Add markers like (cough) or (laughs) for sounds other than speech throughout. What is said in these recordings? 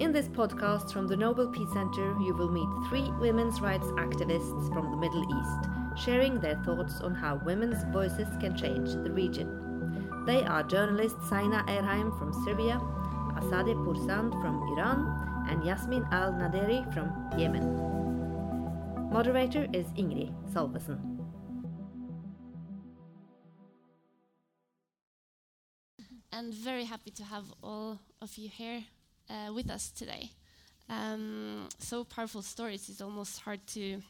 In this podcast from the Nobel Peace Center, you will meet three women's rights activists from the Middle East, sharing their thoughts on how women's voices can change the region. They are journalist Zaina Erhaim from Syria, Azadeh Pourzand from Iran, and Yasmin Al Nadheri from Yemen. Moderator is Ingerid Salvesen. and very happy to have all of you here uh, with us today. Um, so powerful stories, it's almost hard to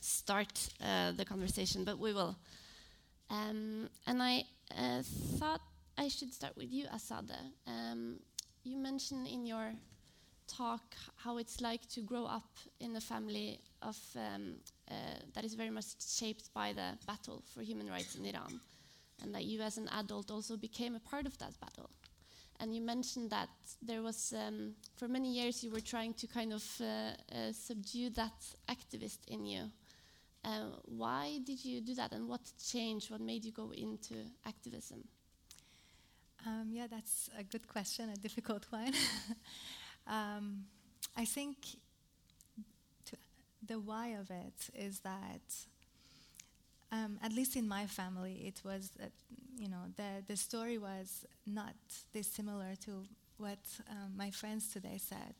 start uh, the conversation, but we will. Um, and I uh, thought I should start with you, Azadeh. Um, you mentioned in your talk how it's like to grow up in a family of um, uh, that is very much shaped by the battle for human rights in Iran and that you as an adult also became a part of that battle. And you mentioned that there was, um, for many years, you were trying to kind of uh, uh, subdue that activist in you. Uh, why did you do that, and what changed? What made you go into activism? Um, yeah, that's a good question, a difficult (laughs) one. um, I think the why of it is that um, at least in my family, it was, you know, the, the story was not dissimilar to what um, my friends today said.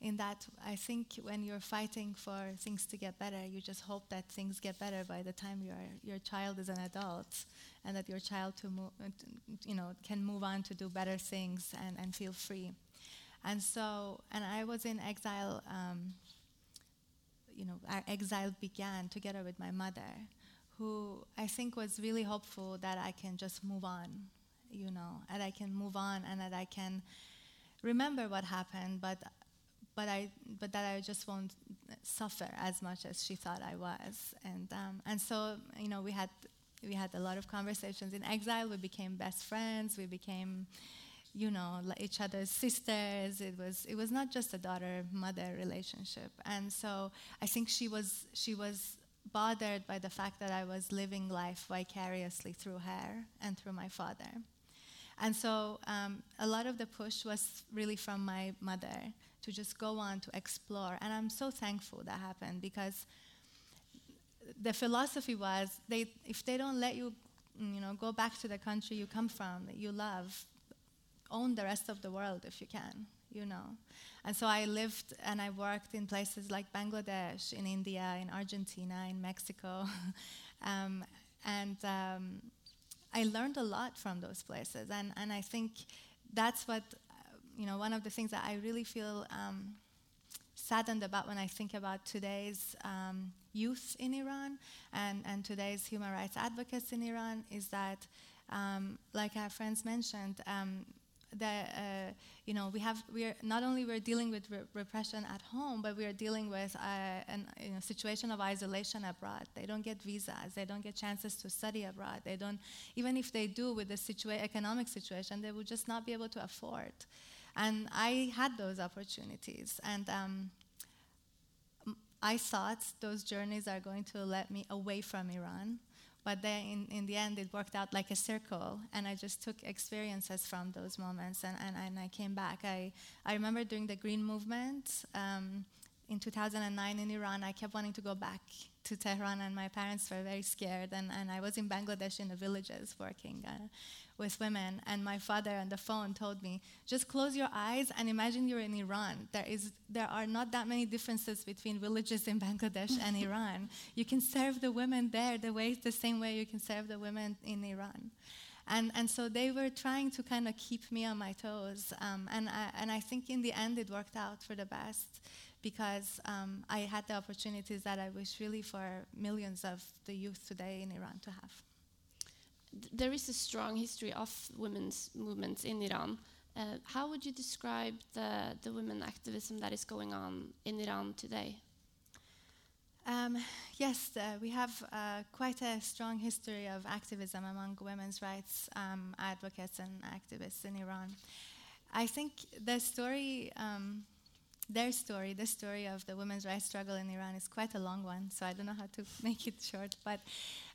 In that, I think when you're fighting for things to get better, you just hope that things get better by the time your your child is an adult, and that your child to uh, you know, can move on to do better things and, and feel free. And so, and I was in exile. Um, you know, our exile began together with my mother who I think was really hopeful that I can just move on, you know, and I can move on and that I can remember what happened, but but I but that I just won't suffer as much as she thought I was, and um, and so you know we had we had a lot of conversations in exile. We became best friends. We became you know each other's sisters it was it was not just a daughter mother relationship and so i think she was she was bothered by the fact that I was living life vicariously through her and through my father. And so um, a lot of the push was really from my mother to just go on to explore. And I'm so thankful that happened because the philosophy was they, if they don't let you, you know, go back to the country you come from, that you love, own the rest of the world if you can you know. And so I lived and I worked in places like Bangladesh, in India, in Argentina, in Mexico. (laughs) um, and um, I learned a lot from those places. And, and I think that's what, you know, one of the things that I really feel um, saddened about when I think about today's um, youth in Iran and, and today's human rights advocates in Iran is that, um, like our friends mentioned, um, that uh, you know we have we are not only we're dealing with re- repression at home, but we are dealing with uh, a you know, situation of isolation abroad. They don't get visas, they don't get chances to study abroad. They don't even if they do with the situa- economic situation, they would just not be able to afford. And I had those opportunities, and. Um, I thought those journeys are going to let me away from Iran, but then in, in the end, it worked out like a circle, and I just took experiences from those moments, and, and, and I came back. I, I remember during the Green Movement um, in 2009 in Iran, I kept wanting to go back to Tehran, and my parents were very scared. And, and I was in Bangladesh in the villages working uh, with women, and my father on the phone told me, "Just close your eyes and imagine you're in Iran. There is, there are not that many differences between villages in Bangladesh and (laughs) Iran. You can serve the women there the way, the same way you can serve the women in Iran." And, and so they were trying to kind of keep me on my toes. Um, and, I, and I think in the end it worked out for the best because um, I had the opportunities that I wish really for millions of the youth today in Iran to have. There is a strong history of women's movements in Iran. Uh, how would you describe the, the women activism that is going on in Iran today? Um, yes, uh, we have uh, quite a strong history of activism among women's rights um, advocates and activists in Iran. I think the story um, their story, the story of the women's rights struggle in Iran, is quite a long one, so I don't know how to (laughs) make it short. But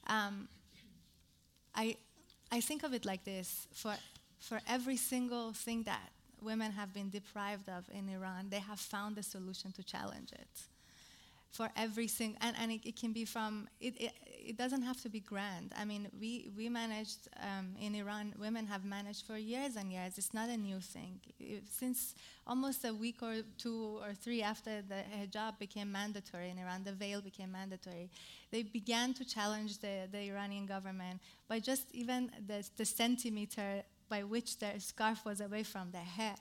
um, I, I think of it like this. For, for every single thing that women have been deprived of in Iran, they have found a solution to challenge it for every single and, and it, it, can be from it, it, it doesn't have to be grand i mean we we managed um, in iran women have managed for years and years it's not a new thing it, since almost a week or two or three after the hijab became mandatory in iran the veil became mandatory they began to challenge the, the iranian government by just even the, the centimeter by which their scarf was away from their hair.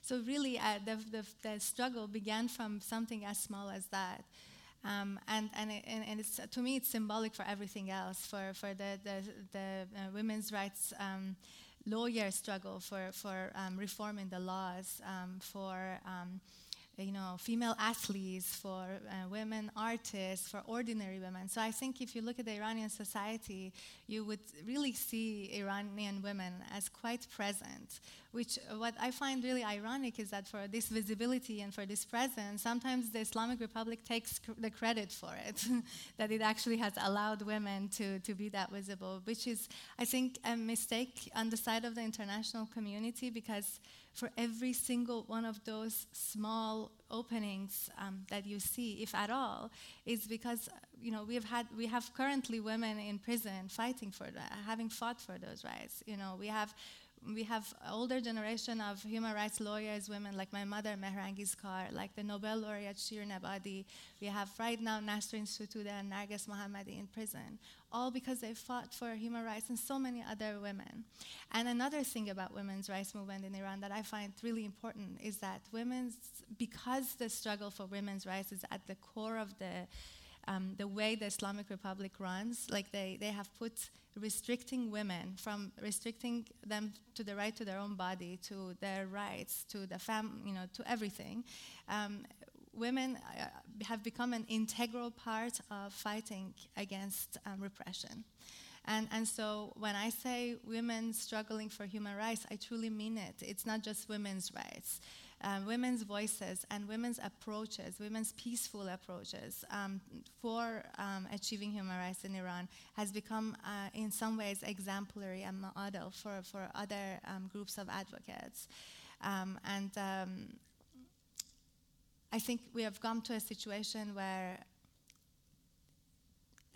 So, really, uh, the, the, the, struggle began from something as small as that. Um, and and, it, and, it's, to me, it's symbolic for everything else, for, for the, the, the uh, women's rights um, lawyer struggle, for, for um, reforming the laws, um, for um, you know, female athletes, for uh, women artists, for ordinary women. So I think if you look at the Iranian society, you would really see Iranian women as quite present. Which uh, what I find really ironic is that for this visibility and for this presence, sometimes the Islamic Republic takes cr- the credit for it, (laughs) that it actually has allowed women to, to be that visible, which is, I think, a mistake on the side of the international community because for every single one of those small openings um, that you see, if at all, is because you know we've had we have currently women in prison fighting for that, having fought for those rights. You know we have we have older generation of human rights lawyers, women like my mother, Mehrangiz Kar, like the Nobel laureate Shirin Ebadi. We have right now Nasrin Sotoudeh and Narges Mohammadi in prison, all because they fought for human rights and so many other women. And another thing about women's rights movement in Iran that I find really important is that women's, because the struggle for women's rights is at the core of the um, the way the Islamic Republic runs, like they, they have put restricting women from restricting them to the right to their own body, to their rights, to the fam, you know, to everything. Um, women uh, have become an integral part of fighting against um, repression. And, and so when I say women struggling for human rights, I truly mean it. It's not just women's rights um, women's voices and women's approaches, women's peaceful approaches um, for um, achieving human rights in Iran has become, uh, in some ways, exemplary and model for, for other um, groups of advocates. Um, and I think we have come to a situation where,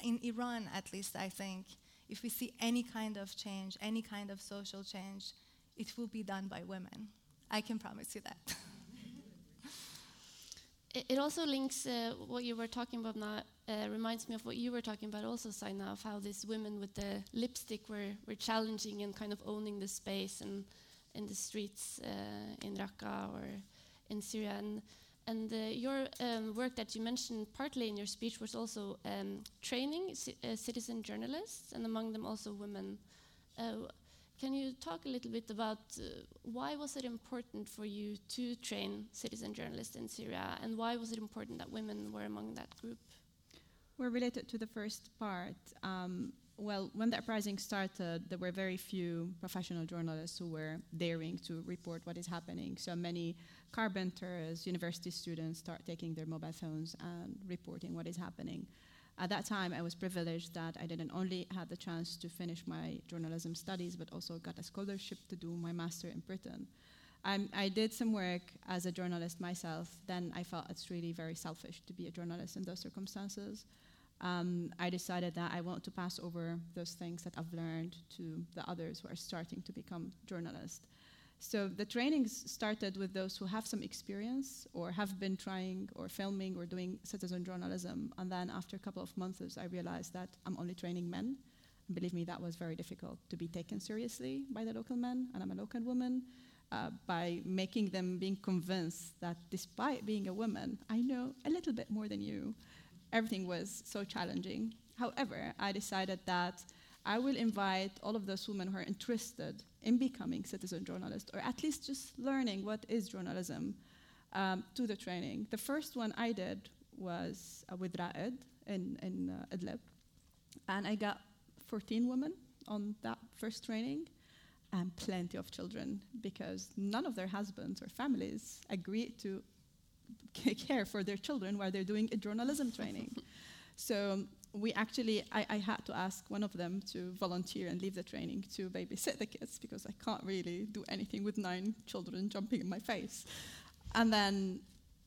in Iran at least, I think, if we see any kind of change, any kind of social change, it will be done by women. I can promise you that. (laughs) it also links uh, what you were talking about now uh, reminds me of what you were talking about also Zaina of how these women with the lipstick were, were challenging and kind of owning the space and in the streets uh, in Raqqa or in Syria and and uh, your um, work that you mentioned partly in your speech was also um, training uh, citizen journalists and among them also women uh, can you talk a little bit about uh, why was it important for you to train citizen journalists in Syria, and why was it important that women were among that group? We're related to the first part, um, well, when the uprising started, there were very few professional journalists who were daring to report what is happening. So many carpenters, university students start taking their mobile phones and reporting what is happening. At that time, I was privileged that I didn't only had the chance to finish my journalism studies, but also got a scholarship to do my master in Britain. I'm, i did some work as a journalist myself. Then I felt it's really very selfish to be a journalist in those circumstances. Um, I decided that I want to pass over those things that I've learned to the others who are starting to become journalists. So the trainings started with those who have some experience or have been trying or filming or doing citizen journalism. And then after a couple of months, I realized that I'm only training men. And believe me, that was very difficult to be taken seriously by the local men, and I'm a local woman. Uh, by making them being convinced that despite being a woman, I know a little bit more than you. Everything was so challenging. However, I decided that I will invite all of those women who are interested in becoming citizen journalists, or at least just learning what is journalism, um, to the training. The first one I did was uh, with Raed in, in uh, Idlib, and I got 14 women on that first training and plenty of children because none of their husbands or families agreed to (laughs) care for their children while they're doing a journalism training. (laughs) So we actually, I, I, had to ask one of them to volunteer and leave the training to babysit the kids because I can't really do anything with nine children jumping in my face. And then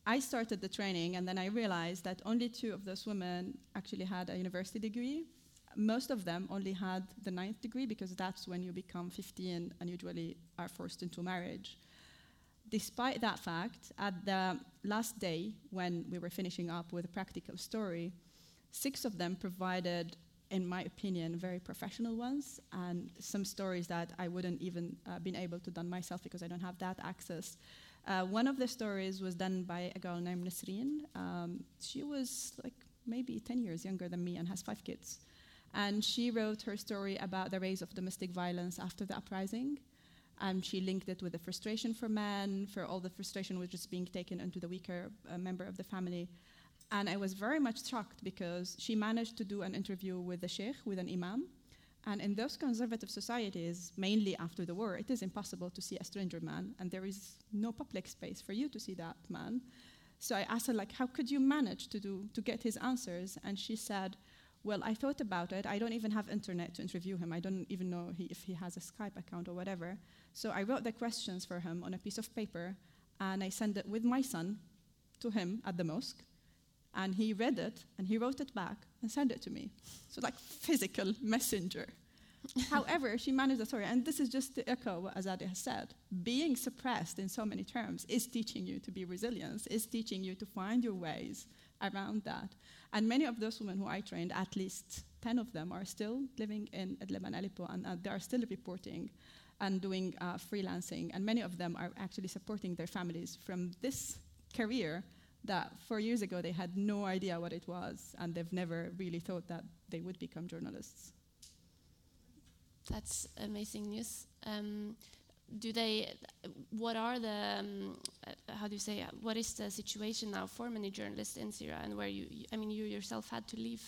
I started the training, and then I realized that only two of those women actually had a university degree. Most of them only had the ninth degree because that's when you become 15 and usually are forced into marriage. Despite that fact, at the last day when we were finishing up with a practical story, six of them provided, in my opinion, very professional ones and some stories that I wouldn't even uh, been able to done myself because I don't have that access. Uh, one of the stories was done by a girl named Nasreen. Um, she was like maybe 10 years younger than me and has five kids. And she wrote her story about the rise of domestic violence after the uprising. And she linked it with the frustration for men, for all the frustration which is being taken into the weaker uh, member of the family. And I was very much shocked because she managed to do an interview with the sheikh, with an imam, and in those conservative societies, mainly after the war, it is impossible to see a stranger man, and there is no public space for you to see that man. So I asked her, like, how could you manage to do to get his answers? And she said, well, I thought about it. I don't even have internet to interview him. I don't even know he, if he has a Skype account or whatever. So I wrote the questions for him on a piece of paper, and I sent it with my son to him at the mosque and he read it and he wrote it back and sent it to me. So like physical messenger. (laughs) However, she managed the story, and this is just to echo what Azadeh has said. Being suppressed in so many terms is teaching you to be resilient, is teaching you to find your ways around that. And many of those women who I trained, at least 10 of them, are still living in Idlib and Aleppo, and uh, they are still reporting and doing uh, freelancing. And many of them are actually supporting their families from this career that four years ago they had no idea what it was and they've never really thought that they would become journalists. That's amazing news. Um, do they? What are the? Um, uh, how do you say? Uh, what is the situation now for many journalists in Syria, and where you? I mean, you yourself had to leave.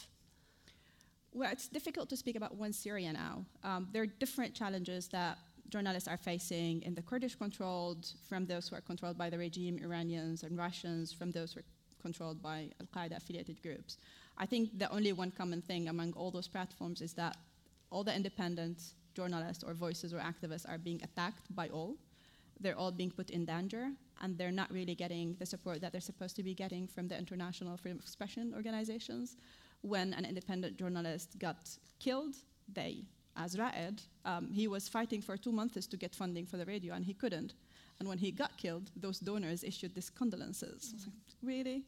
Well, it's difficult to speak about one Syria now. Um, there are different challenges that journalists are facing in the Kurdish controlled, from those who are controlled by the regime, Iranians and Russians, from those who are controlled by Al Qaeda affiliated groups. I think the only one common thing among all those platforms is that all the independent journalists or voices or activists are being attacked by all. They're all being put in danger, and they're not really getting the support that they're supposed to be getting from the international freedom of expression organizations. When an independent journalist got killed, they as Raed, um, he was fighting for two months to get funding for the radio, and he couldn't. And when he got killed, those donors issued these condolences. Mm. Like, really?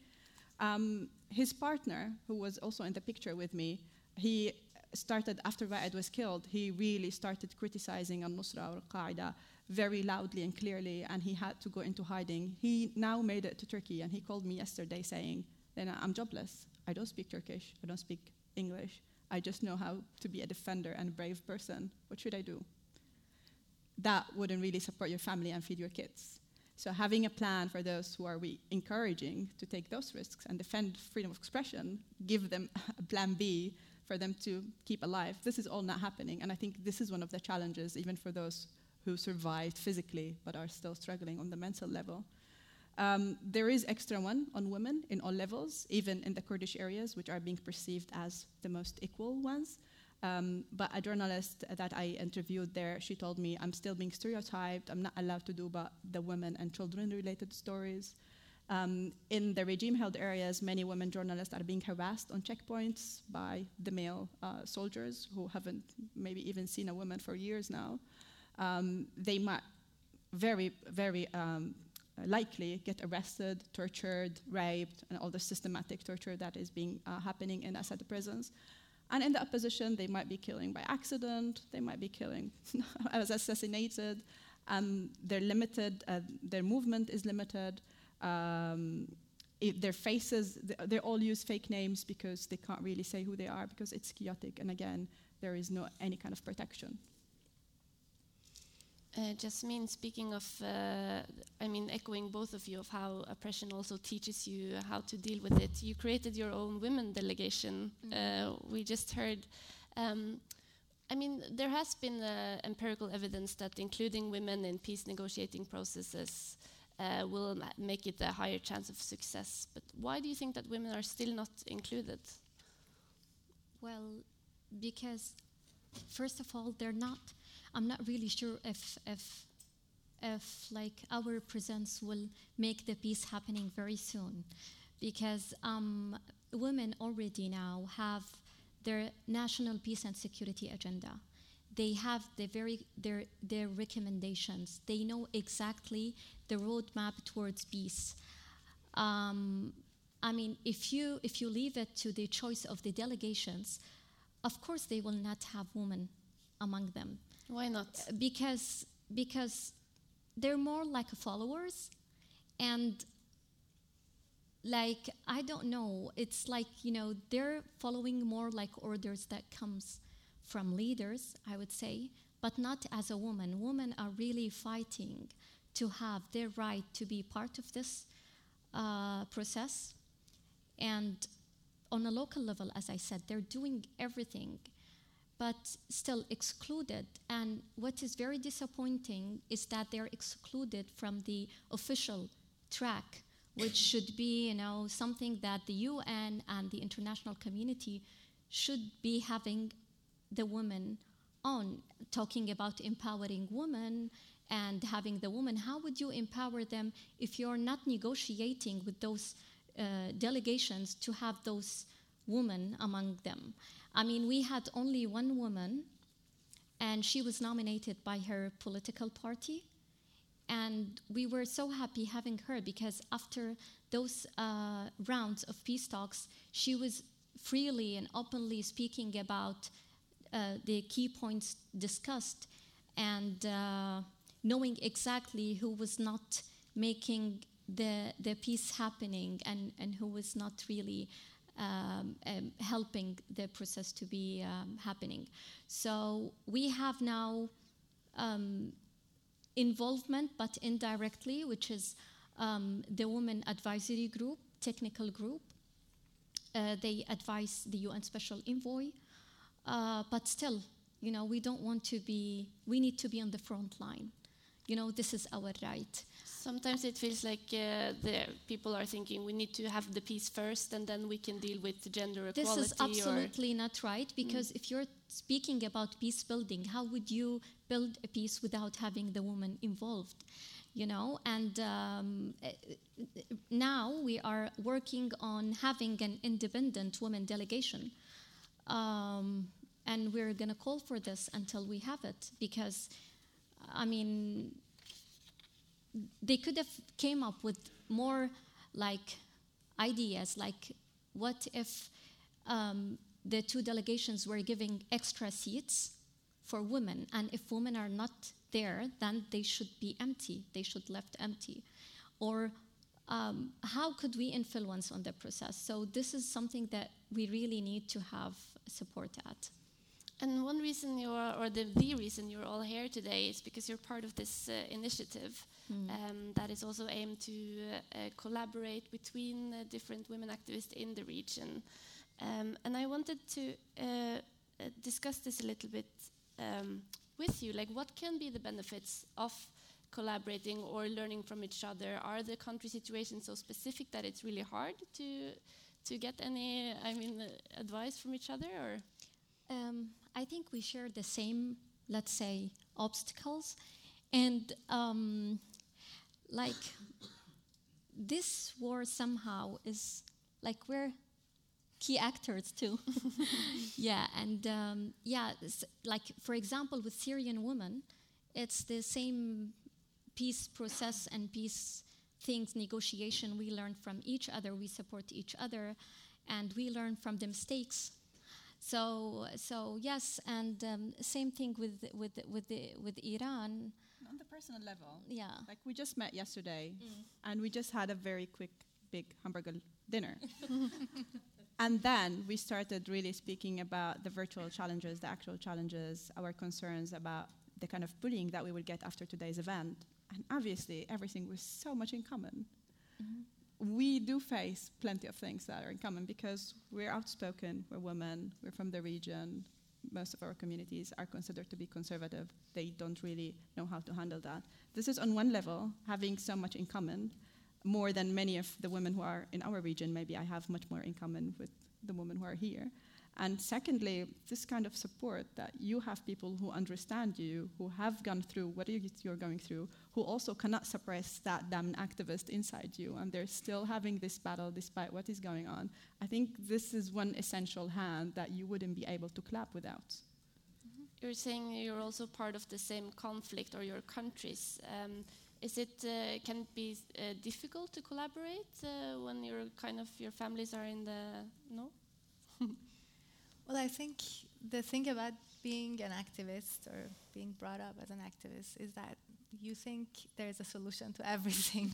Um, his partner, who was also in the picture with me, he started, after Raed was killed, he really started criticizing al Nusra or Qaeda very loudly and clearly, and he had to go into hiding. He now made it to Turkey, and he called me yesterday saying, "Then I'm jobless. I don't speak Turkish, I don't speak English. I just know how to be a defender and a brave person. What should I do? That wouldn't really support your family and feed your kids. So having a plan for those who are we encouraging to take those risks and defend freedom of expression, give them (laughs) a plan B for them to keep alive. This is all not happening, and I think this is one of the challenges, even for those who survived physically but are still struggling on the mental level. Um, there is extra one on women in all levels, even in the Kurdish areas, which are being perceived as the most equal ones. Um, but a journalist that I interviewed there, she told me, I'm still being stereotyped. I'm not allowed to do about the women and children related stories. Um, in the regime held areas, many women journalists are being harassed on checkpoints by the male uh, soldiers who haven't maybe even seen a woman for years now. Um, they might very, very um, likely get arrested, tortured, raped, and all the systematic torture that is being uh, happening in Assad prisons. And in the opposition, they might be killing by accident, they might be killing (laughs) as assassinated. Um, they're limited, uh, their movement is limited. Um, their faces, they all use fake names because they can't really say who they are because it's chaotic. And again, there is no any kind of protection. Uh, Yasmin, speaking of, uh, I mean, echoing both of you of how oppression also teaches you how to deal with it. You created your own women delegation. Mm. Uh, we just heard. Um, I mean, there has been uh, empirical evidence that including women in peace negotiating processes uh, will make it a higher chance of success. But why do you think that women are still not included? Well, because first of all, they're not. I'm not really sure if if if like our presence will make the peace happening very soon, because um, women already now have their national peace and security agenda. They have the very their their recommendations. They know exactly the roadmap towards peace. Um, I mean, if you if you leave it to the choice of the delegations, of course they will not have women among them. Why not? Because because they're more like followers, and like I don't know, it's like you know they're following more like orders that comes from leaders, I would say, but not as a woman. Women are really fighting to have their right to be part of this uh, process and on a local level, as I said, they're doing everything, but still excluded. And what is very disappointing is that they're excluded from the official track, which should be, you know, something that the UN and the international community should be having the women on, talking about empowering women and having the women. How would you empower them if you're not negotiating with those? Uh, delegations to have those women among them. I mean, we had only one woman, and she was nominated by her political party. And we were so happy having her because after those uh, rounds of peace talks, she was freely and openly speaking about uh, the key points discussed and uh, knowing exactly who was not making the, the peace happening and, and who was not really um, um, helping the process to be um, happening. So we have now um, involvement, but indirectly, which is um, the Women Advisory Group, technical group. Uh, they advise the UN Special Envoy, uh, but still, you know, we don't want to be, we need to be on the front line. You know, this is our right. Sometimes it feels like uh, the people are thinking we need to have the peace first and then we can deal with gender equality. This is absolutely not right because mm. if you're speaking about peace building, how would you build a peace without having the woman involved? You know, and um, eh, now we are working on having an independent women delegation. Um, and we're going to call for this until we have it because, I mean, they could have came up with more like ideas like what if um, the two delegations were giving extra seats for women? And if women are not there then they should be empty. They should left empty. Or um, how could we influence on the process? So this is something that we really need to have support at and one reason you are, or the, the reason you're all here today is because you're part of this uh, initiative mm. um, that is also aimed to uh, collaborate between uh, different women activists in the region. Um, and I wanted to uh, uh, discuss this a little bit um, with you. Like, what can be the benefits of collaborating or learning from each other? Are the country situations so specific that it's really hard to to get any, I mean, uh, advice from each other, or? Um, I think we share the same, let's say, obstacles. And um, like this war somehow is like we're key actors too. (laughs) yeah, and um, yeah, like for example, with Syrian women, it's the same peace process and peace things, negotiation. We learn from each other, we support each other, and we learn from the mistakes so, so yes, and um, same thing with with with the, with Iran. On the personal level, yeah. Like we just met yesterday, mm. and we just had a very quick, big hamburger dinner. (laughs) and then we started really speaking about the virtual challenges, the actual challenges, our concerns about the kind of bullying that we would get after today's event. And obviously, everything was so much in common. Mm-hmm we do face plenty of things that are in common because we're outspoken, we're women, we're from the region. Most of our communities are considered to be conservative. They don't really know how to handle that. This is on one level, having so much in common, more than many of the women who are in our region. Maybe I have much more in common with the women who are here. And secondly, this kind of support that you have people who understand you, who have gone through what you're going through, who also cannot suppress that damn activist inside you, and they're still having this battle despite what is going on. I think this is one essential hand that you wouldn't be able to clap without. Mm-hmm. You're saying you're also part of the same conflict or your countries. Um, is it uh, can it be uh, difficult to collaborate uh, when your kind of your families are in the no? (laughs) well, I think the thing about being an activist or being brought up as an activist is that you think there's a solution to (laughs) everything.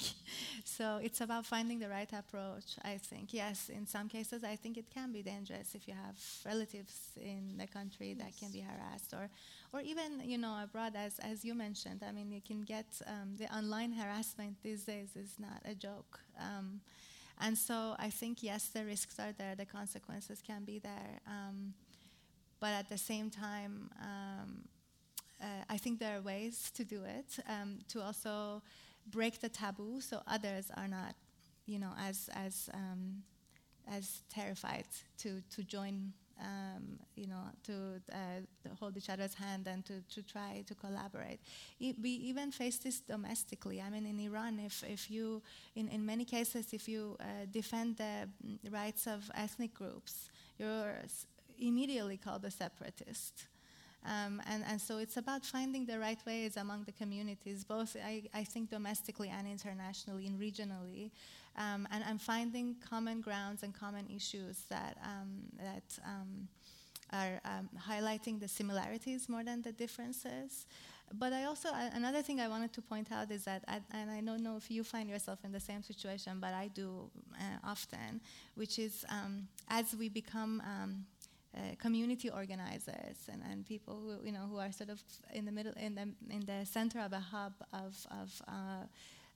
so it's about finding the right approach, I think. Yes, in some cases, I think it can be dangerous if you have relatives in the country yes. that can be harassed, or, or even, you know, abroad, as, as you mentioned. I mean, you can get um, the online harassment these days is not a joke. Um, and so I think, yes, the risks are there, the consequences can be there. Um, but at the same time, um, uh, I think there are ways to do it um, to also break the taboo so others are not, you know, as as um, as terrified to to join. Um, you know, to, uh, to, hold each other's hand and to, to try to collaborate. I, we even face this domestically. I mean, in Iran, if, if you, in, in many cases, if you uh, defend the rights of ethnic groups, you're immediately called a separatist. Um, and, and so it's about finding the right ways among the communities, both I, I think domestically and internationally and regionally, um, and, and finding common grounds and common issues that, um, that um, are um, highlighting the similarities more than the differences. But I also, another thing I wanted to point out is that, I, and I don't know if you find yourself in the same situation, but I do uh, often, which is um, as we become uh, community organizers and, and people who you know who are sort of in the middle in the in the center of a hub of of uh,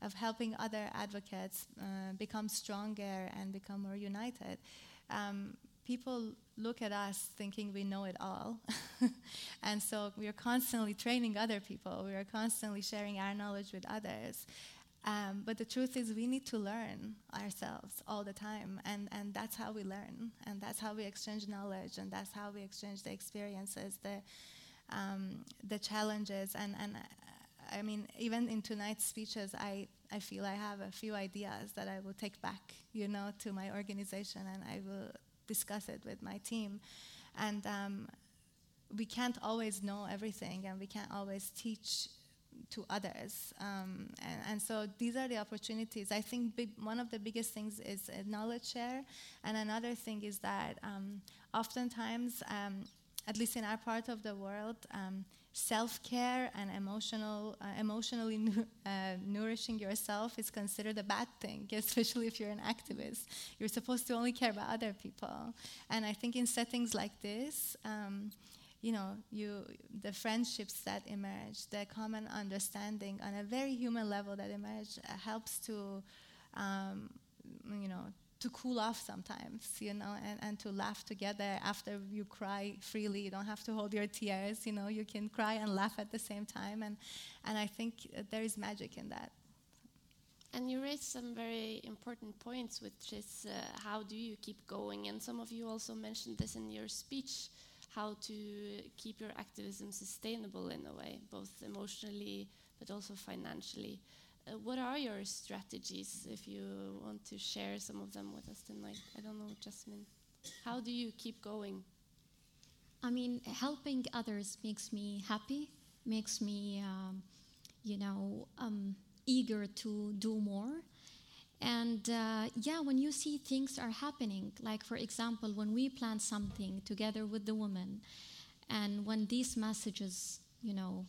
of helping other advocates uh, become stronger and become more united. Um, people look at us thinking we know it all. (laughs) and so we are constantly training other people, we are constantly sharing our knowledge with others. Um, but the truth is, we need to learn ourselves all the time, and, and that's how we learn, and that's how we exchange knowledge, and that's how we exchange the experiences, the, um, the challenges, and, and uh, I mean, even in tonight's speeches, I, I feel I have a few ideas that I will take back, you know, to my organization, and I will discuss it with my team, and um, we can't always know everything, and we can't always teach to others. Um, and, and, so these are the opportunities. I think big, one of the biggest things is a knowledge share, and another thing is that um, oftentimes, um, at least in our part of the world, um, self-care and emotional, uh, emotionally (laughs) uh, nourishing yourself is considered a bad thing, (laughs) especially if you're an activist. You're supposed to only care about other people. And I think in settings like this, um, you know, you, the friendships that emerge, the common understanding on a very human level that emerge uh, helps to, um, you know, to cool off sometimes, you know, and, and to laugh together after you cry freely. You don't have to hold your tears, you know, you can cry and laugh at the same time. And, and I think there is magic in that. And you raised some very important points, which is uh, how do you keep going? And some of you also mentioned this in your speech how to keep your activism sustainable in a way, both emotionally but also financially. Uh, what are your strategies if you want to share some of them with us tonight? I don't know, Yasmin. How do you keep going? I mean, helping others makes me happy, makes me, um, you know, um, eager to do more. And uh, yeah, when you see things are happening, like for example, when we plan something together with the women, and when these messages, you know,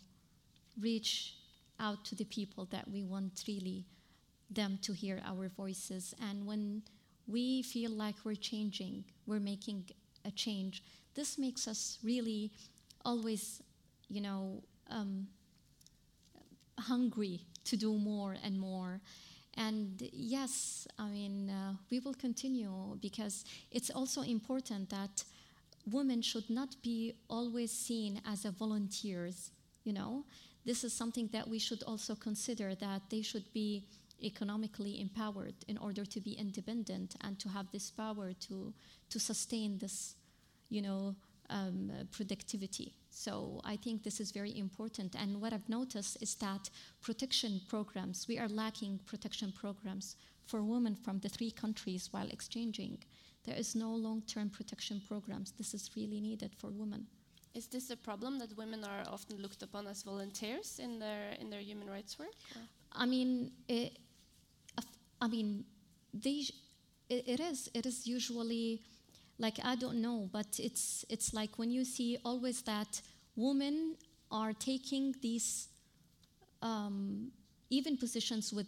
reach out to the people that we want really them to hear our voices, and when we feel like we're changing, we're making a change, this makes us really always, you know, um, hungry to do more and more. And yes, I mean, uh, we will continue because it's also important that women should not be always seen as a volunteers, you know. This is something that we should also consider that they should be economically empowered in order to be independent and to have this power to, to sustain this, you know, um, productivity. So I think this is very important. And what I've noticed is that protection programs, we are lacking protection programs for women from the three countries while exchanging. There is no long-term protection programs. This is really needed for women. Is this a problem that women are often looked upon as volunteers in their in their human rights work? or? I mean, it, I mean, they, it, it is. It is usually like I don't know, but it's it's like when you see always that women are taking these um, even positions with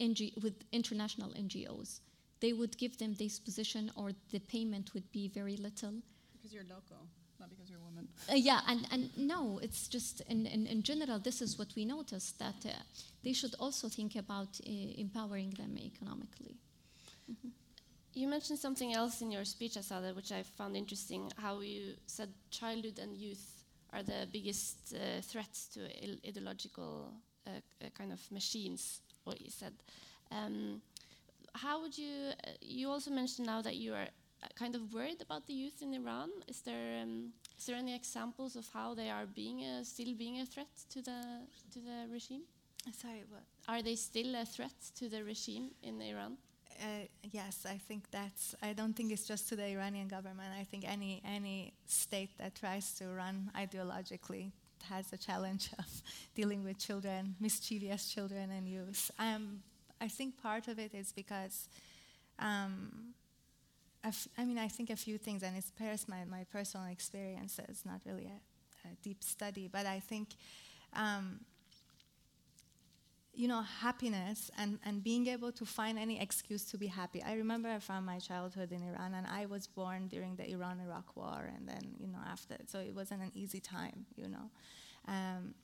NG, with international NGOs. They would give them this position, or the payment would be very little. Because you're local, not because you're a woman. Uh, yeah, and, and no, it's just in, in, in general, this is what we noticed that uh, they should also think about uh, empowering them economically. You mentioned something else in your speech, Azadeh, which I found interesting. How you said childhood and youth are the biggest uh, threats to ideological uh, uh, kind of machines. What you said. Um, how would you? Uh, you also mentioned now that you are uh, kind of worried about the youth in Iran. Is there um, is there any examples of how they are being a, still being a threat to the to the regime? Sorry, what? Are they still a threat to the regime in Iran? Uh, yes, I think that's. I don't think it's just to the Iranian government. I think any any state that tries to run ideologically has a challenge (laughs) of dealing with children, mischievous children and youth. Um, I think part of it is because, um, I, mean, I think a few things, and it's pairs my, my personal experiences, not really a, a deep study, but I think. Um, you know, happiness and, and being able to find any excuse to be happy. I remember from my childhood in Iran, and I was born during the Iran Iraq War, and then, you know, after, so it wasn't an easy time, you know. Um,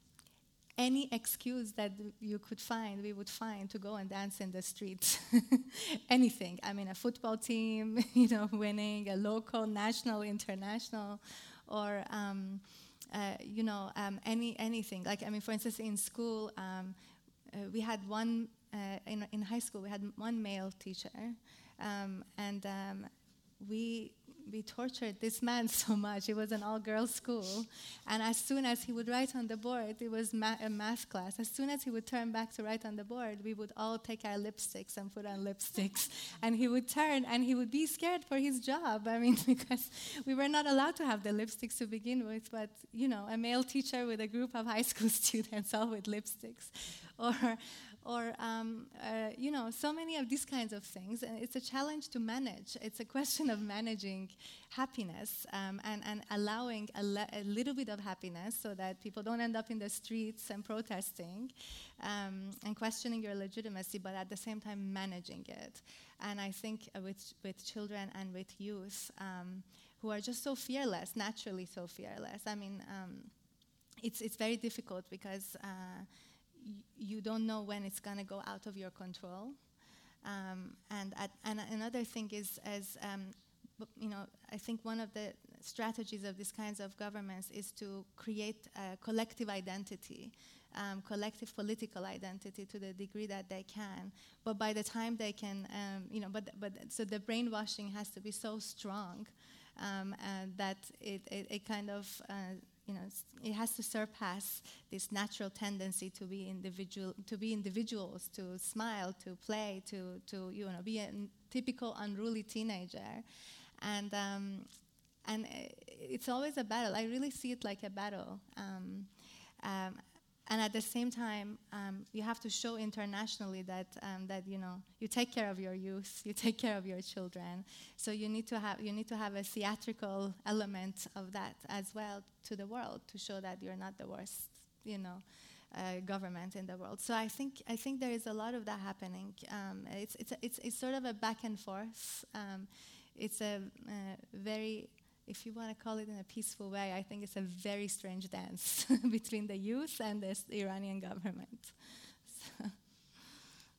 any excuse that you could find, we would find to go and dance in the streets. (laughs) Anything. I mean, a football team, (laughs) you know, winning, a local, national, international, or, um, uh, you know, um, any anything. Like, I mean, for instance, in school, um, uh, we had one uh, in, in high school we had one male teacher um, and um, we we tortured this man (laughs) so much. It was an all-girls school. And as soon as he would write on the board it was ma- a math class. As soon as he would turn back to write on the board we would all take our lipsticks and put on lipsticks. (laughs) And he would turn and he would be scared for his job. I mean (laughs) because we were not allowed to have the lipsticks to begin with but you know a male teacher with a group of high school students all with lipsticks. Or, or um, uh, you know, so many of these kinds of things. And it's a challenge to manage. It's a question of managing happiness um, and, and allowing a, le- a, little bit of happiness so that people don't end up in the streets and protesting um, and questioning your legitimacy, but at the same time managing it. And I think with, with children and with youth um, who are just so fearless, naturally so fearless. I mean, um, it's, it's very difficult because uh, you don't know when it's going to go out of your control. Um, and, at, and another thing is, as um, you know, I think one of the strategies of these kinds of governments is to create a collective identity, um, collective political identity to the degree that they can. But by the time they can, um, you know, but, but so the brainwashing has to be so strong um, that it, it, it, kind of uh, you know, it has to surpass this natural tendency to be individual, to be individuals, to smile, to play, to, to you know, be a typical unruly teenager, and um, and it's always a battle. I really see it like a battle. Um, um, and at the same time, um, you have to show internationally that um, that you know you take care of your youth, you take care of your children. So you need to have you need to have a theatrical element of that as well to the world to show that you're not the worst, you know, uh, government in the world. So I think I think there is a lot of that happening. Um, it's, it's it's it's sort of a back and forth. Um, it's a uh, very if you want to call it in a peaceful way, I think it's a very strange dance (laughs) between the youth and the Iranian government. So. (laughs)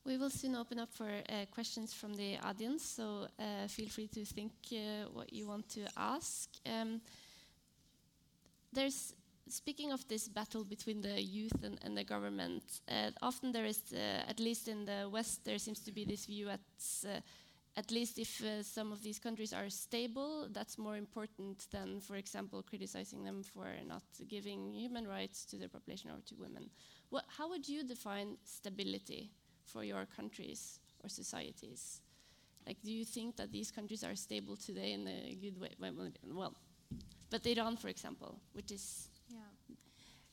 We will soon open up for uh, questions from the audience, so uh, feel free to think uh, what you want to ask. Um, there's speaking of this battle between the youth and, and the government. Uh, often there is, uh, at least in the West, there seems to be this view as uh, at least if uh, some of these countries are stable, that's more important than, for example, criticizing them for not giving human rights to their population or to women. What, how would you define stability for your countries or societies? Like, do you think that these countries are stable today in a good way? Well, but Iran, for example, which is yeah.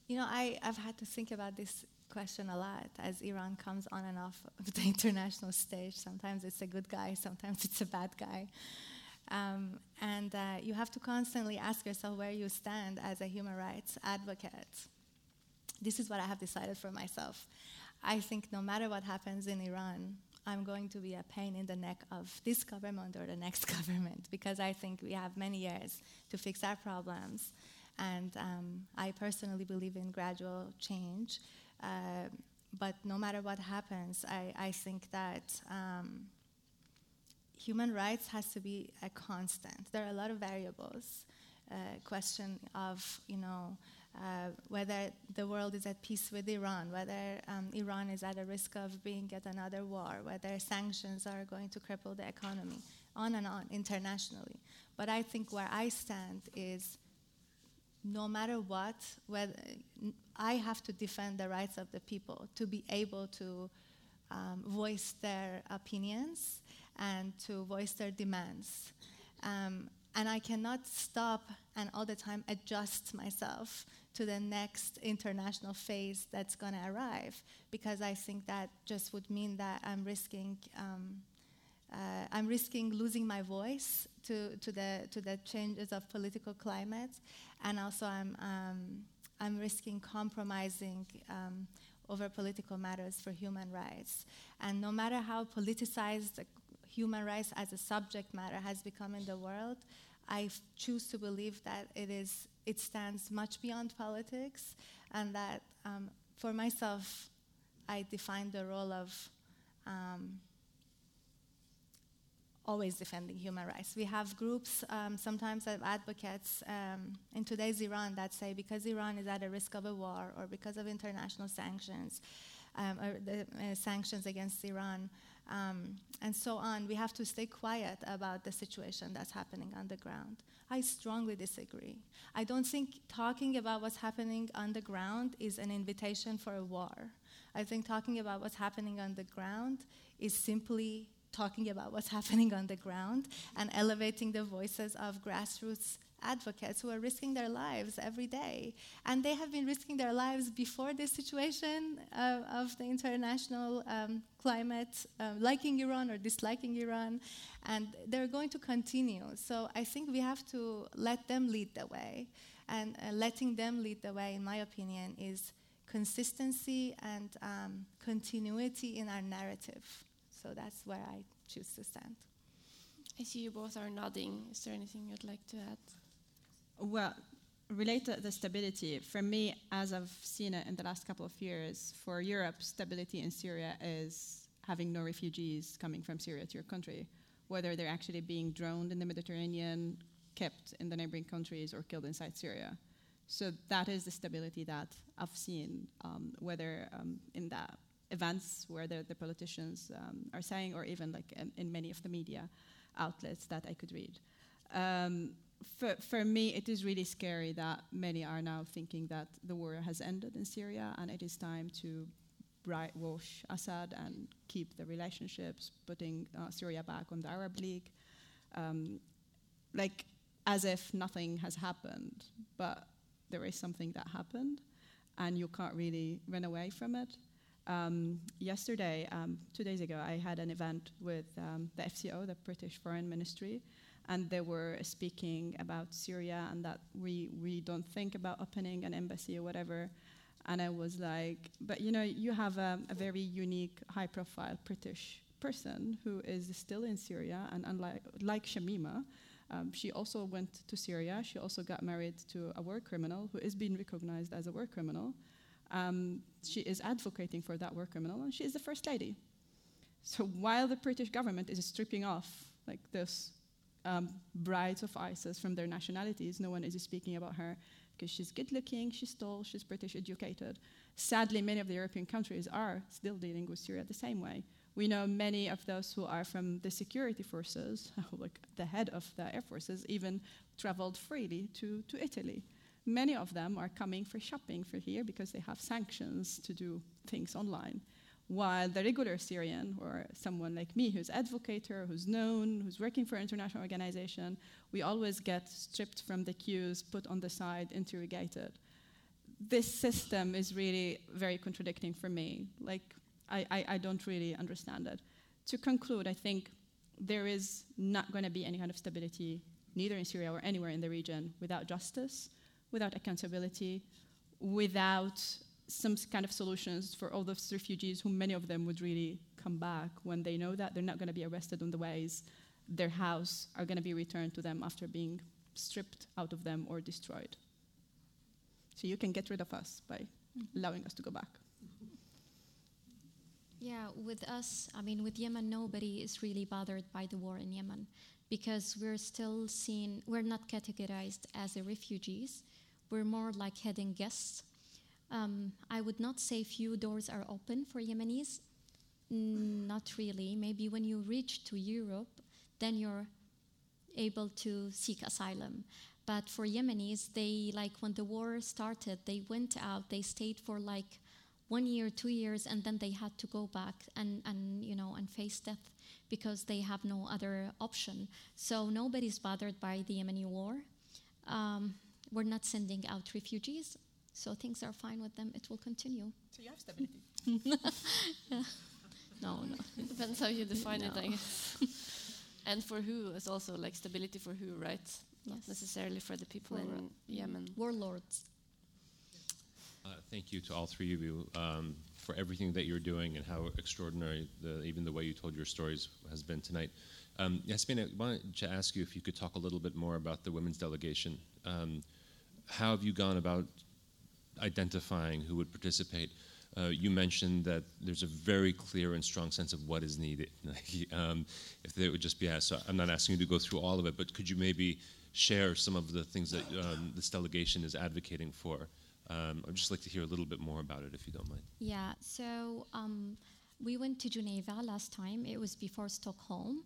You know, I, I've had to think about this question a lot as Iran comes on and off of the (laughs) international stage. Sometimes it's a good guy, sometimes it's a bad guy. Um, and uh, you have to constantly ask yourself where you stand as a human rights advocate. This is what I have decided for myself. I think no matter what happens in Iran, I'm going to be a pain in the neck of this government or the next (laughs) government because I think we have many years to fix our problems. And um, I personally believe in gradual change. Uh, but no matter what happens, I, I think that um, human rights has to be a constant. There are a lot of variables. Uh, question of, you know, uh, whether the world is at peace with Iran, whether um, Iran is at a risk of being at another war, whether sanctions are going to cripple the economy, on and on internationally. But I think where I stand is no matter what, whether, I have to defend the rights of the people to be able to um, voice their opinions and to voice their demands. Um, and I cannot stop and all the time adjust myself to the next international phase that's going to arrive because I think that just would mean that I'm risking um, uh, I'm risking losing my voice to, to the to the changes of political climate, and also I'm um, I'm risking compromising um, over political matters for human rights. And no matter how politicized human rights as a subject matter has become in the world, I choose to believe that it is it stands much beyond politics, and that um, for myself, I define the role of um, always defending human rights. We have groups, um, sometimes of advocates um, in today's Iran that say because Iran is at a risk of a war or because of international sanctions, um, or the uh, sanctions against Iran, um, and so on, we have to stay quiet about the situation that's happening on the ground. I strongly disagree. I don't think talking about what's happening on the ground is an invitation for a war. I think talking about what's happening on the ground is simply talking about what's (laughs) happening on the ground and elevating the voices of grassroots advocates who are risking their lives every day. And they have been risking their lives before this situation uh, of the international um, climate, uh, liking Iran or disliking Iran, and they're going to continue. So I think we have to let them lead the way. And uh, letting them lead the way, in my opinion, is consistency and um, continuity in our narrative. So that's where I choose to stand. I see you both are nodding. Is there anything you'd like to add? Well, related to the stability, for me, as I've seen it in the last couple of years, for Europe, stability in Syria is having no refugees coming from Syria to your country, whether they're actually being droned in the Mediterranean, kept in the neighboring countries, or killed inside Syria. So that is the stability that I've seen, um, whether um, in the events where the, the politicians um, are saying, or even like in, in, many of the media outlets that I could read. Um, for, for me, it is really scary that many are now thinking that the war has ended in Syria and it is time to wash Assad and keep the relationships, putting uh, Syria back on the Arab League. Um, like, as if nothing has happened, but there is something that happened, and you can't really run away from it. Um, yesterday, um, two days ago, I had an event with um, the FCO, the British Foreign Ministry, and they were speaking about Syria and that we we don't think about opening an embassy or whatever. And I was like, but you know, you have a, a very unique, high-profile British person who is still in Syria, and unlike like Shamima, um, she also went to Syria. She also got married to a war criminal who is being recognized as a war criminal. Um, she is advocating for that war criminal, and she is the first lady. So while the British government is stripping off like this um, brides of ISIS from their nationalities. No one is speaking about her because she's good looking, she's tall, she's British educated. Sadly, many of the European countries are still dealing with Syria the same way, We know many of those who are from the security forces, (laughs) like the head of the air forces, even traveled freely to, to Italy. Many of them are coming for shopping for here because they have sanctions to do things online. While the regular Syrian, or someone like me who's advocator, who's known, who's working for an international organization, we always get stripped from the queues, put on the side, interrogated. This system is really very contradicting for me. Like, I, I, I don't really understand it. To conclude, I think there is not going to be any kind of stability, neither in Syria or anywhere in the region, without justice, without accountability, without some kind of solutions for all those refugees who many of them would really come back when they know that they're not going to be arrested on the ways their house are going to be returned to them after being stripped out of them or destroyed. So you can get rid of us by mm-hmm. allowing us to go back. Yeah, with us, I mean, with Yemen, nobody is really bothered by the war in Yemen because we're still seen, we're not categorized as a refugees. We're more like hidden guests. Um, I would not say few doors are open for Yemenis. Mm, not really. Maybe when you reach to Europe, then you're able to seek asylum. But for Yemenis, they like when the war started, they went out, they stayed for like one year, two years, and then they had to go back and, and you know and face death because they have no other option. So nobody's bothered by the Yemeni war. Um, we're not sending out refugees, so things are fine with them. It will continue. So you have stability. yeah. (laughs) No, no. Depends how you define No. it, I guess. (laughs) and for who is also like stability for who, right? Not necessarily for the people For, in Yemen. Warlords. Uh, thank you to all three of you um, for everything that you're doing and how extraordinary the, even the way you told your stories has been tonight. Um, Yasmin, I wanted to ask you if you could talk a little bit more about the women's delegation. Um, how have you gone about identifying who would participate? Uh, you mentioned that there's a very clear and strong sense of what is needed. (laughs) um, if it would just be asked, so I'm not asking you to go through all of it, but could you maybe share some of the things that um, this delegation is advocating for? Um, I'd just like to hear a little bit more about it, if you don't mind. Yeah, so um, we went to Geneva last time. It was before Stockholm.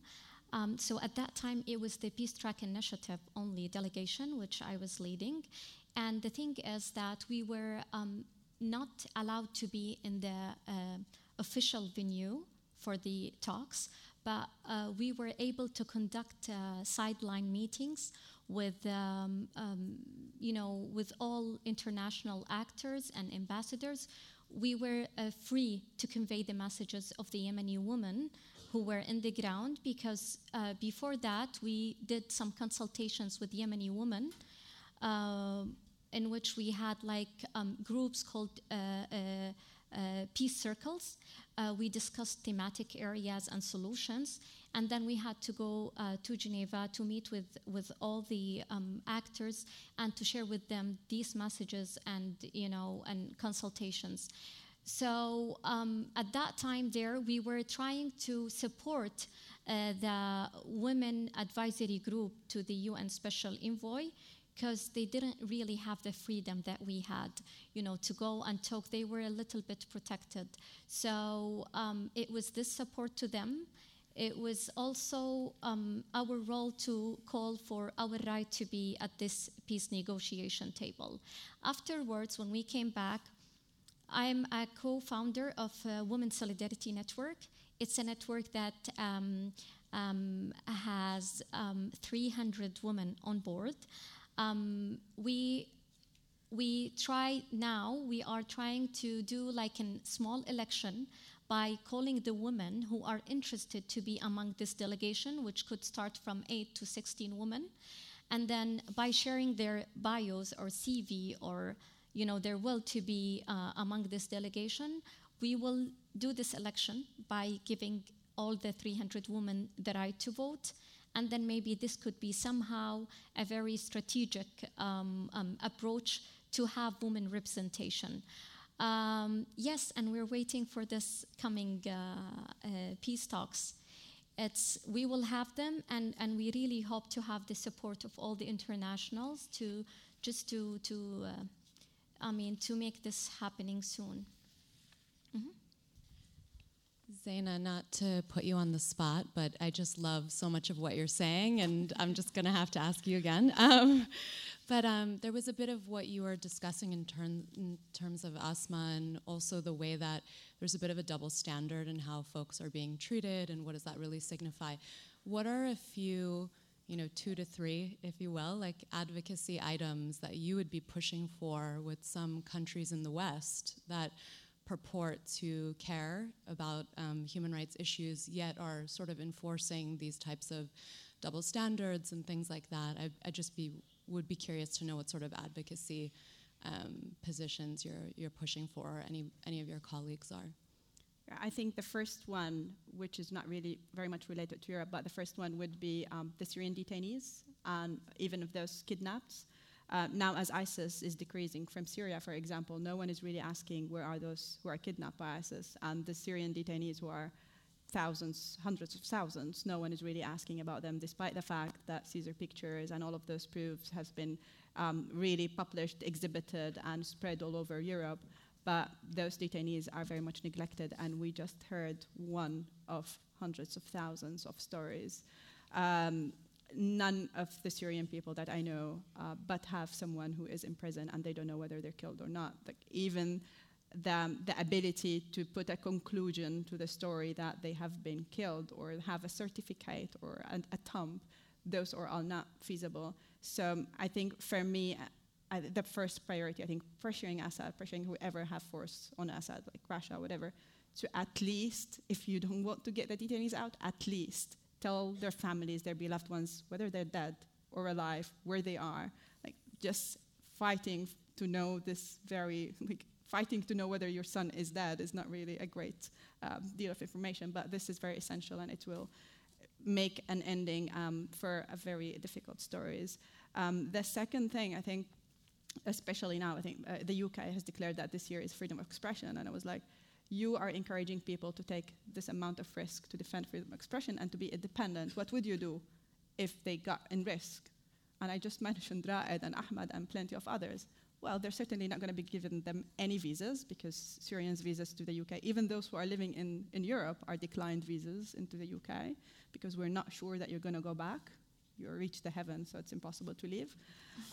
Um, so at that time, it was the Peace Track Initiative only delegation, which I was leading. And the thing is that we were um, not allowed to be in the uh, official venue for the talks, but uh, we were able to conduct uh, sideline meetings with, um, um, you know, with all international actors and ambassadors. We were uh, free to convey the messages of the Yemeni women who were in the ground because uh, before that we did some consultations with Yemeni women. Uh, in which we had like um, groups called uh, uh, uh, peace circles. We discussed thematic areas and solutions, and then we had to go to Geneva to meet with, with all the um, actors and to share with them these messages and you know and consultations. So um, at that time, there we were trying to support uh, the women advisory group to the UN Special Envoy because they didn't really have the freedom that we had, you know, to go and talk. They were a little bit protected. So um, it was this support to them. It was also um, our role to call for our right to be at this peace negotiation table. Afterwards, when we came back, I'm a co-founder of uh, Women Solidarity Network. It's a network that um, um, has um, 300 women on board. Um, we we try now. We are trying to do like a small election by calling the women who are interested to be among this delegation, which could start from eight to 16 women, and then by sharing their bios or CV or you know there will to be uh, among this delegation, we will do this election by giving all the 300 women the right to vote and then maybe this could be somehow a very strategic um, um, approach to have women representation. Um, yes, and we're waiting for this coming uh, uh, peace talks. It's, we will have them, and, and we really hope to have the support of all the internationals to just to to uh, I mean to make this happening soon. Zaina, not to put you on the spot, but I just love so much of what you're saying, and I'm just going to have to ask you again. (laughs) Um, but um, there was a bit of what you were discussing in, in, terms of Asma, and also the way that there's a bit of a double standard in how folks are being treated, and what does that really signify. What are a few, you know, two to three, if you will, like advocacy items that you would be pushing for with some countries in the West that purport to care about um, human rights issues, yet are sort of enforcing these types of double standards and things like that. I, I just be would be curious to know what sort of advocacy um, positions you're you're pushing for, or any any of your colleagues are. I think the first one, which is not really very much related to Europe, but the first one would be um, the Syrian detainees, and even of those kidnapped. Uh, now, as ISIS is decreasing from Syria, for example, no one is really asking where are those who are kidnapped by ISIS and the Syrian detainees who are thousands, hundreds of thousands. No one is really asking about them, despite the fact that Caesar Pictures and all of those proofs has been um, really published, exhibited, and spread all over Europe. But those detainees are very much neglected, and we just heard one of hundreds of thousands of stories. Um, none of the Syrian people that I know uh, but have someone who is in prison and they don't know whether they're killed or not. Like even the, the ability to put a conclusion to the story that they have been killed or have a certificate or a, a thumb, those are all not feasible. So I think for me, the first priority, I think, pressuring Assad, pressuring whoever have force on Assad, like Russia, whatever, to at least, if you don't want to get the detainees out, at least tell their families, their beloved ones, whether they're dead or alive, where they are. Like just fighting to know this very, (laughs) like fighting to know whether your son is dead is not really a great um, deal of information, but this is very essential and it will make an ending um, for a very difficult stories. Um, the second thing, I think, especially now, I think uh, the UK has declared that this year is freedom of expression, and I was like, you are encouraging people to take this amount of risk to defend freedom of expression and to be independent. What would you do if they got in risk? And I just (laughs) mentioned Raed and Ahmad and plenty of others. Well, they're certainly not going to be giving them any visas because Syrians' visas to the UK, even those who are living in, in Europe, are declined visas into the UK because we're not sure that you're going to go back. You reach the heaven, so it's impossible to leave. (laughs)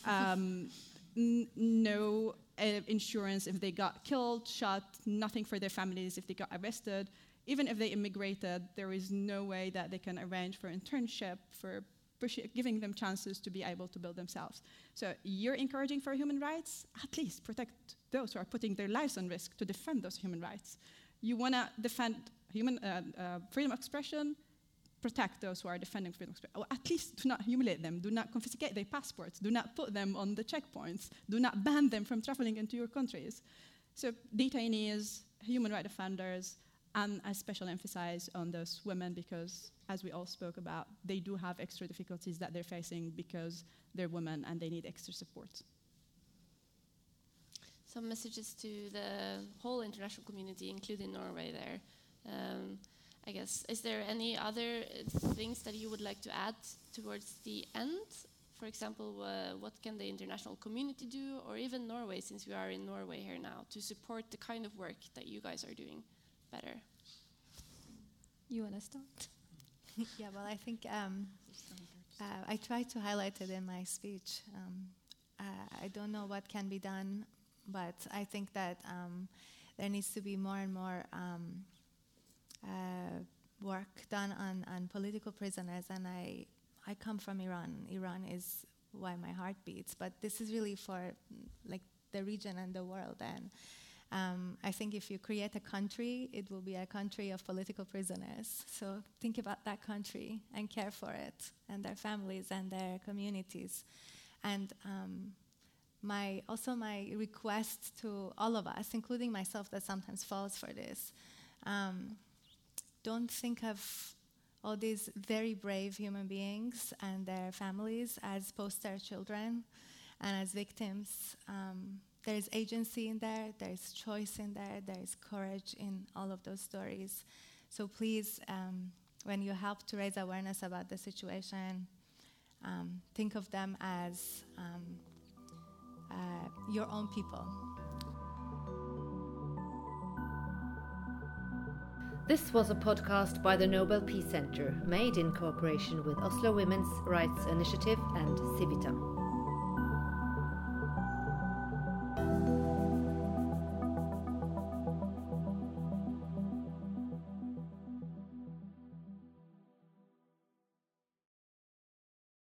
Um, no uh, insurance if they got killed, shot, nothing for their families if they got arrested. Even if they immigrated, there is no way that they can arrange for internship, for giving them chances to be able to build themselves. So you're encouraging for human rights, at least protect those who are putting their lives on risk to defend those human rights. You want to defend human uh, uh, freedom of expression, protect those who are defending freedom of expression, or at least do not humiliate them, do not confiscate their passports, do not put them on the checkpoints, do not ban them from traveling into your countries. So detainees, human rights offenders, and I special emphasize on those women because, as we all spoke about, they do have extra difficulties that they're facing because they're women and they need extra support. Some messages to the whole international community, including Norway, there. Um, I guess. Is there any other uh, things that you would like to add towards the end? For example, uh, what can the international community do, or even Norway, since we are in Norway here now, to support the kind of work that you guys are doing better? You want to start? (laughs) yeah, well, I think um, uh, I tried to highlight it in my speech. Um, uh, I don't know what can be done, but I think that um, there needs to be more and more um, work done on, on political prisoners, and I, I come from Iran. Iran is why my heart beats, but this is really for like the region and the world. And um, I think if you create a country, it will be a country of political prisoners. So think about that country and care for it, and their families and their communities. And um, my also my request to all of us, including myself, that sometimes falls for this. Um, don't think of all these very brave human beings and their families as poster children and as victims. Um, there is agency in there, there is choice in there, there is courage in all of those stories. So please, um, when you help to raise awareness about the situation, um, think of them as um, uh, your own people. This was a podcast by the Nobel Peace Center, made in cooperation with Oslo Women's Rights Initiative and Civita.